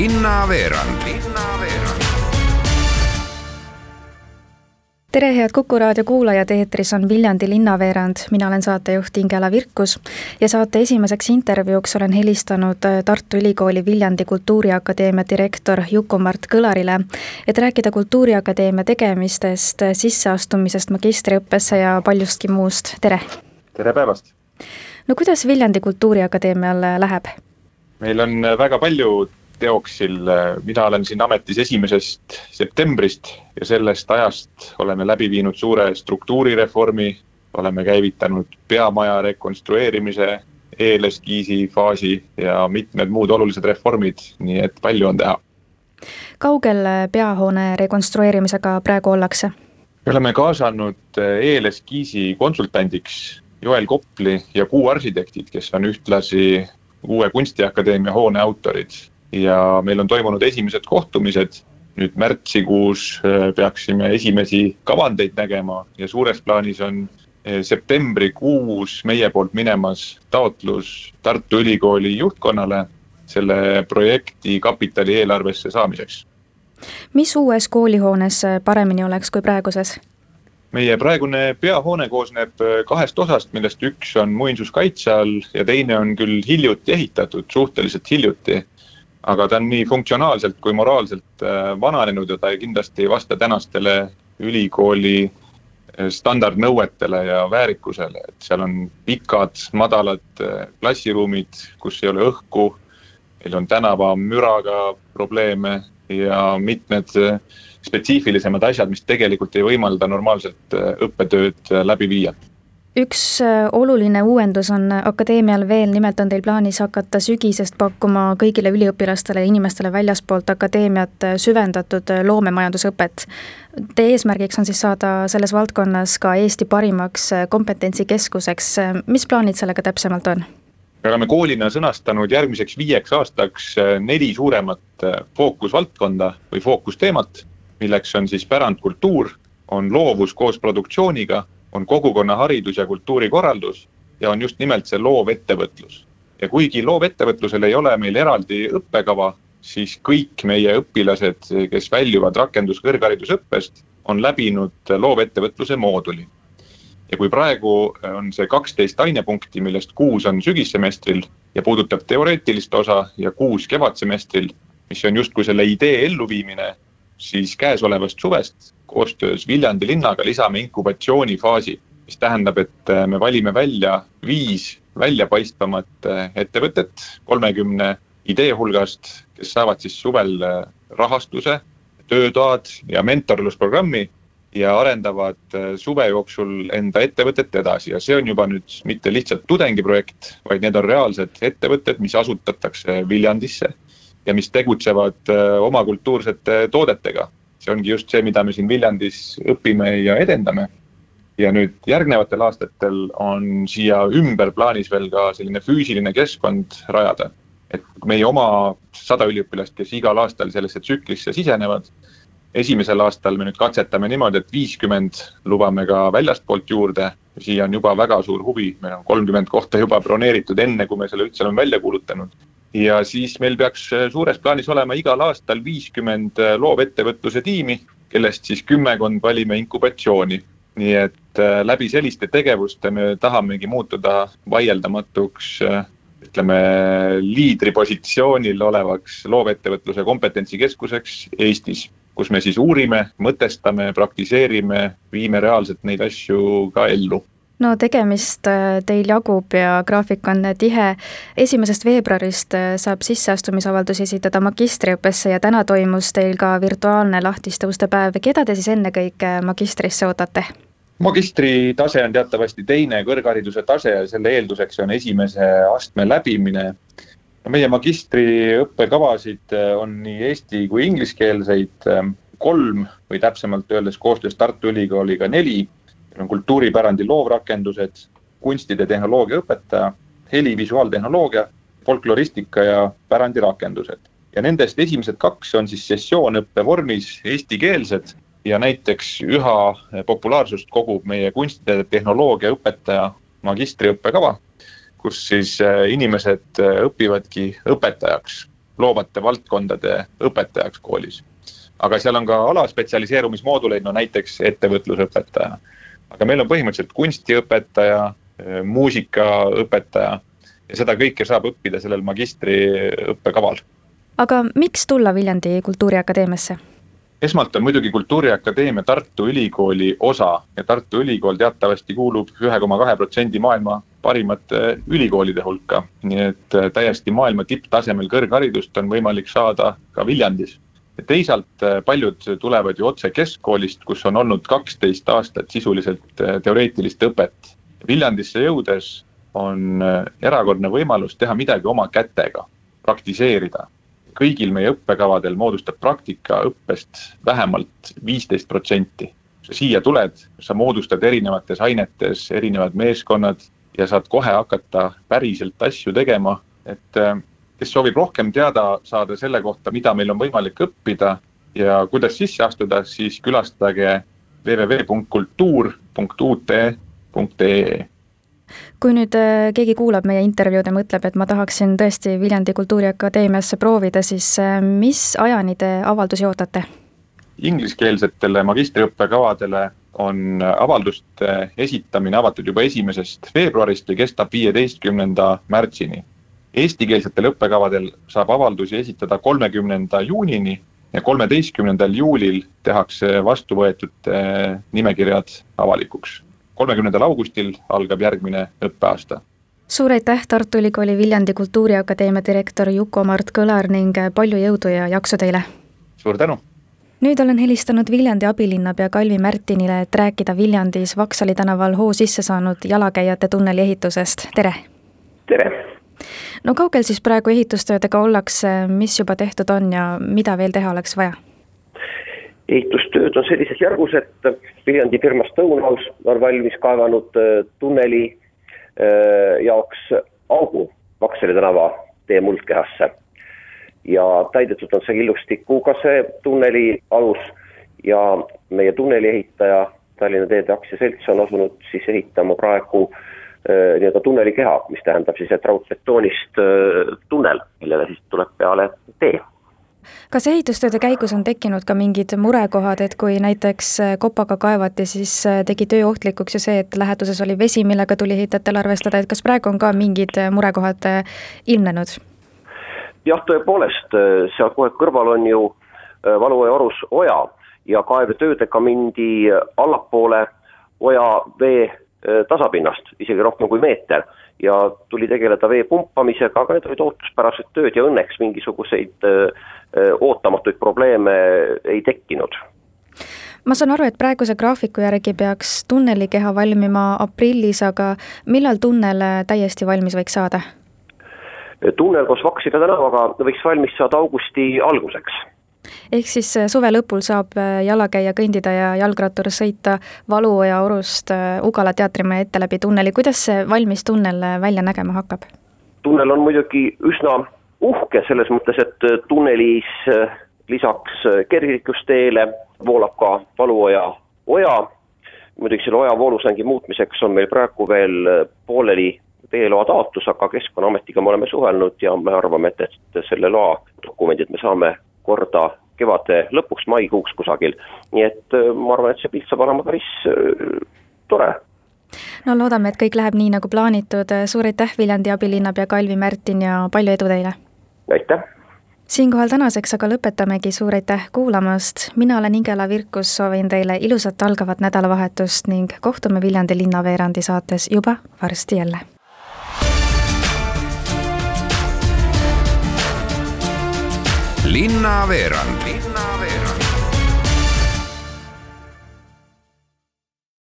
linnaveerand tere, head Kuku raadio kuulajad, eetris on Viljandi linnaveerand, mina olen saatejuht Ingela Virkus ja saate esimeseks intervjuuks olen helistanud äh, Tartu Ülikooli Viljandi Kultuuriakadeemia direktor Juku-Mart Kõlarile, et rääkida Kultuuriakadeemia tegemistest, sisseastumisest magistriõppesse ja paljustki muust, tere! tere päevast! no kuidas Viljandi Kultuuriakadeemial läheb? meil on väga palju teoksil, mina olen siin ametis esimesest septembrist ja sellest ajast oleme läbi viinud suure struktuurireformi, oleme käivitanud peamaja rekonstrueerimise, eeleskiisi faasi ja mitmed muud olulised reformid, nii et palju on teha. kaugel peahoone rekonstrueerimisega praegu ollakse? me oleme kaasanud eeleskiisi konsultandiks Joel Kopli ja Kuu arhitektid, kes on ühtlasi uue kunstiakadeemia hoone autorid ja meil on toimunud esimesed kohtumised. nüüd märtsikuus äh, peaksime esimesi kavandeid nägema ja suures plaanis on äh, septembrikuus meie poolt minemas taotlus Tartu Ülikooli juhtkonnale selle projekti kapitali eelarvesse saamiseks. mis uues koolihoones paremini oleks kui praeguses? meie praegune peahoone koosneb äh, kahest osast, millest üks on muinsuskaitse all ja teine on küll hiljuti ehitatud, suhteliselt hiljuti aga ta on nii funktsionaalselt kui moraalselt äh, vananenud ja ta kindlasti ei vasta tänastele ülikooli äh, standardnõuetele ja väärikusele, et seal on pikad, madalad äh, klassiruumid, kus ei ole õhku. meil on tänavamüraga probleeme ja mitmed spetsiifilisemad asjad, mis tegelikult ei võimalda normaalselt õppetööd läbi viia üks äh, oluline uuendus on akadeemial veel, nimelt on teil plaanis hakata sügisest pakkuma kõigile üliõpilastele ja inimestele väljaspoolt akadeemiat äh, süvendatud äh, loomemajandusõpet. Teie eesmärgiks on siis saada selles valdkonnas ka Eesti parimaks kompetentsikeskuseks, mis plaanid sellega täpsemalt on? me oleme koolina sõnastanud järgmiseks viieks aastaks neli suuremat fookusvaldkonda või fookusteemat, milleks on siis pärandkultuur, on loovus koos produktsiooniga on kogukonnaharidus ja kultuurikorraldus ja on just nimelt see loovettevõtlus. ja kuigi loovettevõtlusel ei ole meil eraldi õppekava, siis kõik meie õpilased, kes väljuvad rakenduskõrgharidusõppest, on läbinud loovettevõtluse mooduli. ja kui praegu on see kaksteist ainepunkti, millest kuus on sügissemestril ja puudutab teoreetilist osa ja kuus kevadsemestril, mis on justkui selle idee elluviimine, siis käesolevast suvest koostöös Viljandi linnaga lisame inkubatsioonifaasi, mis tähendab, et äh, me valime välja viis väljapaistvamat äh, ettevõtet kolmekümne idee hulgast, kes saavad siis suvel äh, rahastuse, töötoad ja mentorlusprogrammi ja arendavad suve jooksul enda ettevõtet edasi. Ja see on juba nüüd mitte lihtsalt tudengiprojekt, vaid need on reaalsed ettevõtted, mis asutatakse Viljandisse ja mis tegutsevad oma kultuursete toodetega see ongi just see, mida me siin Viljandis õpime ja edendame. ja nüüd järgnevatel aastatel on siia ümber plaanis veel ka selline füüsiline keskkond rajada. et meie oma sada üliõpilast, kes igal aastal sellesse tsüklisse sisenevad, esimesel aastal me nüüd katsetame niimoodi, et viiskümmend lubame ka väljastpoolt juurde. siia on juba väga suur huvi, meil on kolmkümmend kohta juba broneeritud enne, kui me selle üldse oleme välja kuulutanud ja siis meil peaks äh, suures plaanis olema igal aastal viiskümmend äh, loovettevõtluse tiimi, kellest siis kümmekond valime inkubatsiooni. nii et äh, läbi selliste tegevuste me tahamegi muutuda vaieldamatuks ütleme liidripositsioonil olevaks loovettevõtluse kompetentsikeskuseks Eestis, kus me siis uurime, mõtestame, praktiseerime, viime reaalselt neid asju ka ellu no tegemist äh, teil jagub ja graafik on tihe. esimesest veebruarist äh, saab sisseastumisavaldusi esitada magistriõppesse ja täna toimus teil ka virtuaalne lahtiste uste päev. keda te siis ennekõike magistrisse ootate? magistritase on teatavasti teine kõrghariduse tase ja selle eelduseks on esimese astme läbimine. meie magistriõppekavasid äh, on nii eesti kui ingliskeelseid kolm või täpsemalt öeldes koostöös Tartu Ülikooliga neli on kultuuripärandi loovrakendused, kunstide tehnoloogiaõpetaja, helivisuaaltehnoloogia, folkloristika ja pärandirakendused. ja nendest esimesed kaks on siis sessioonõppe vormis eestikeelsed ja näiteks üha populaarsust kogub meie kunstide tehnoloogiaõpetaja magistriõppekava, kus siis äh, inimesed äh, õpivadki õpetajaks loovate valdkondade õpetajaks koolis. aga seal on ka alaspetsialiseerumismooduleid, no näiteks ettevõtlusõpetaja. Aga meil on põhimõtteliselt kunstiõpetaja, muusikaõpetaja ja seda kõike saab õppida sellel magistriõppekaval. aga miks tulla Viljandi Kultuuriakadeemiasse? esmalt on muidugi Kultuuriakadeemia Tartu Ülikooli osa ja Tartu Ülikool teatavasti kuulub ühe koma kahe protsendi maailma parimate ülikoolide hulka. nii et äh, täiesti maailma tipptasemel kõrgharidust on võimalik saada ka Viljandis. Teisalt äh, paljud tulevad ju otse keskkoolist, kus on olnud kaksteist aastat sisuliselt äh, teoreetilist õpet. Viljandisse jõudes on erakordne võimalus teha midagi oma kätega, praktiseerida kõigil meie õppekavadel moodustab praktika õppest vähemalt viisteist protsenti. sa siia tuled, sa moodustad erinevates ainetes erinevad meeskonnad ja saad kohe hakata päriselt asju tegema, et kes soovib rohkem teada saada selle kohta, mida meil on võimalik õppida ja kuidas sisse astuda, siis külastage www.kultuur.ut.ee kui nüüd äh, keegi kuulab meie intervjuud ja mõtleb, et ma tahaksin tõesti Viljandi Kultuuriakadeemiasse proovida, siis äh, mis ajani te avaldusi ootate? Ingliskeelsetele magistriõppekavadele on avalduste esitamine avatud juba esimesest veebruarist ja kestab viieteistkümnenda märtsini. Eestikeelsetel õppekavadel saab avaldusi esitada kolmekümnenda juunini ja kolmeteistkümnendal juulil tehakse vastuvõetud nimekirjad avalikuks kolmekümnendal augustil algab järgmine õppeaasta. suur aitäh, Tartu Ülikooli Viljandi Kultuuriakadeemia direktor Juko-Mart Kõlar ning palju jõudu ja jaksu teile! suur tänu! nüüd olen helistanud Viljandi abilinnapea Kalvi Märtinile, et rääkida Viljandis Vaksali tänaval hoo sisse saanud jalakäijate tunneli ehitusest, tere! tere! No kaugel siis praegu ehitustöödega ollakse, mis juba tehtud on ja mida veel teha oleks vaja? ehitustööd on sellises järgus, et Viljandi firma Stonehouse on valmis kaevanud äh, tunneli äh, jaoks augu Vaksali tänava tee muldkehasse. ja täidetud on see illustikuga, see tunneli alus ja meie tunneli ehitaja Tallinna Teede Aktsiaselts on asunud siis ehitama praegu äh, nii-öelda tunnelikeha, mis tähendab siis, et raudbetoonist tunnel, millele siis tuleb peale tee kas ehitustööde käigus on tekkinud ka mingid murekohad, et kui näiteks äh, kopaga kaevati, siis äh, tegi töö ohtlikuks ju see, et läheduses oli vesi, millega tuli ehitajatel arvestada, et kas praegu on ka mingid äh, murekohad ilmnenud? jah, tõepoolest, seal kohe kõrval on ju Valuoja orus oja ja kaevetöödega mindi allapoole oja vee tasapinnast, isegi rohkem kui meeter ja tuli tegeleda vee pumpamisega, aga need olid ootuspärased tööd ja õnneks mingisuguseid ootamatuid probleeme ei tekkinud ma saan aru, et praeguse graafiku järgi peaks tunnelikeha valmima aprillis, aga millal tunnel täiesti valmis võiks saada? tunnel koos Vaksila tänavaga võiks valmis saada augusti alguseks. Ehk siis suve lõpul saab jalakäija kõndida ja jalgrattur sõita Valuoja orust Ugala teatrimaja ette läbi tunneli, kuidas see valmis tunnel välja nägema hakkab? tunnel on muidugi üsna uhke selles mõttes, et äh, tunnelis äh, lisaks äh, kergliiklusteele voolab ka Valuoja oja. muidugi selle oja voolusangi muutmiseks on meil praegu veel pooleli veeloa taotlus, aga Keskkonnaametiga me oleme suhelnud ja me arvame, et, et selle loa dokumendid me saame korda kevade lõpuks, maikuuks kusagil. nii et ma arvan, et see pilt saab olema päris tore no loodame, et kõik läheb nii, nagu plaanitud, suur aitäh, Viljandi abilinnapea Kalvi Märtin ja palju edu teile! aitäh! siinkohal tänaseks aga lõpetamegi, suur aitäh kuulamast, mina olen Ingela Virkus, soovin teile ilusat algavat nädalavahetust ning kohtume Viljandi linnaveerandi saates juba varsti jälle. Linnaveerand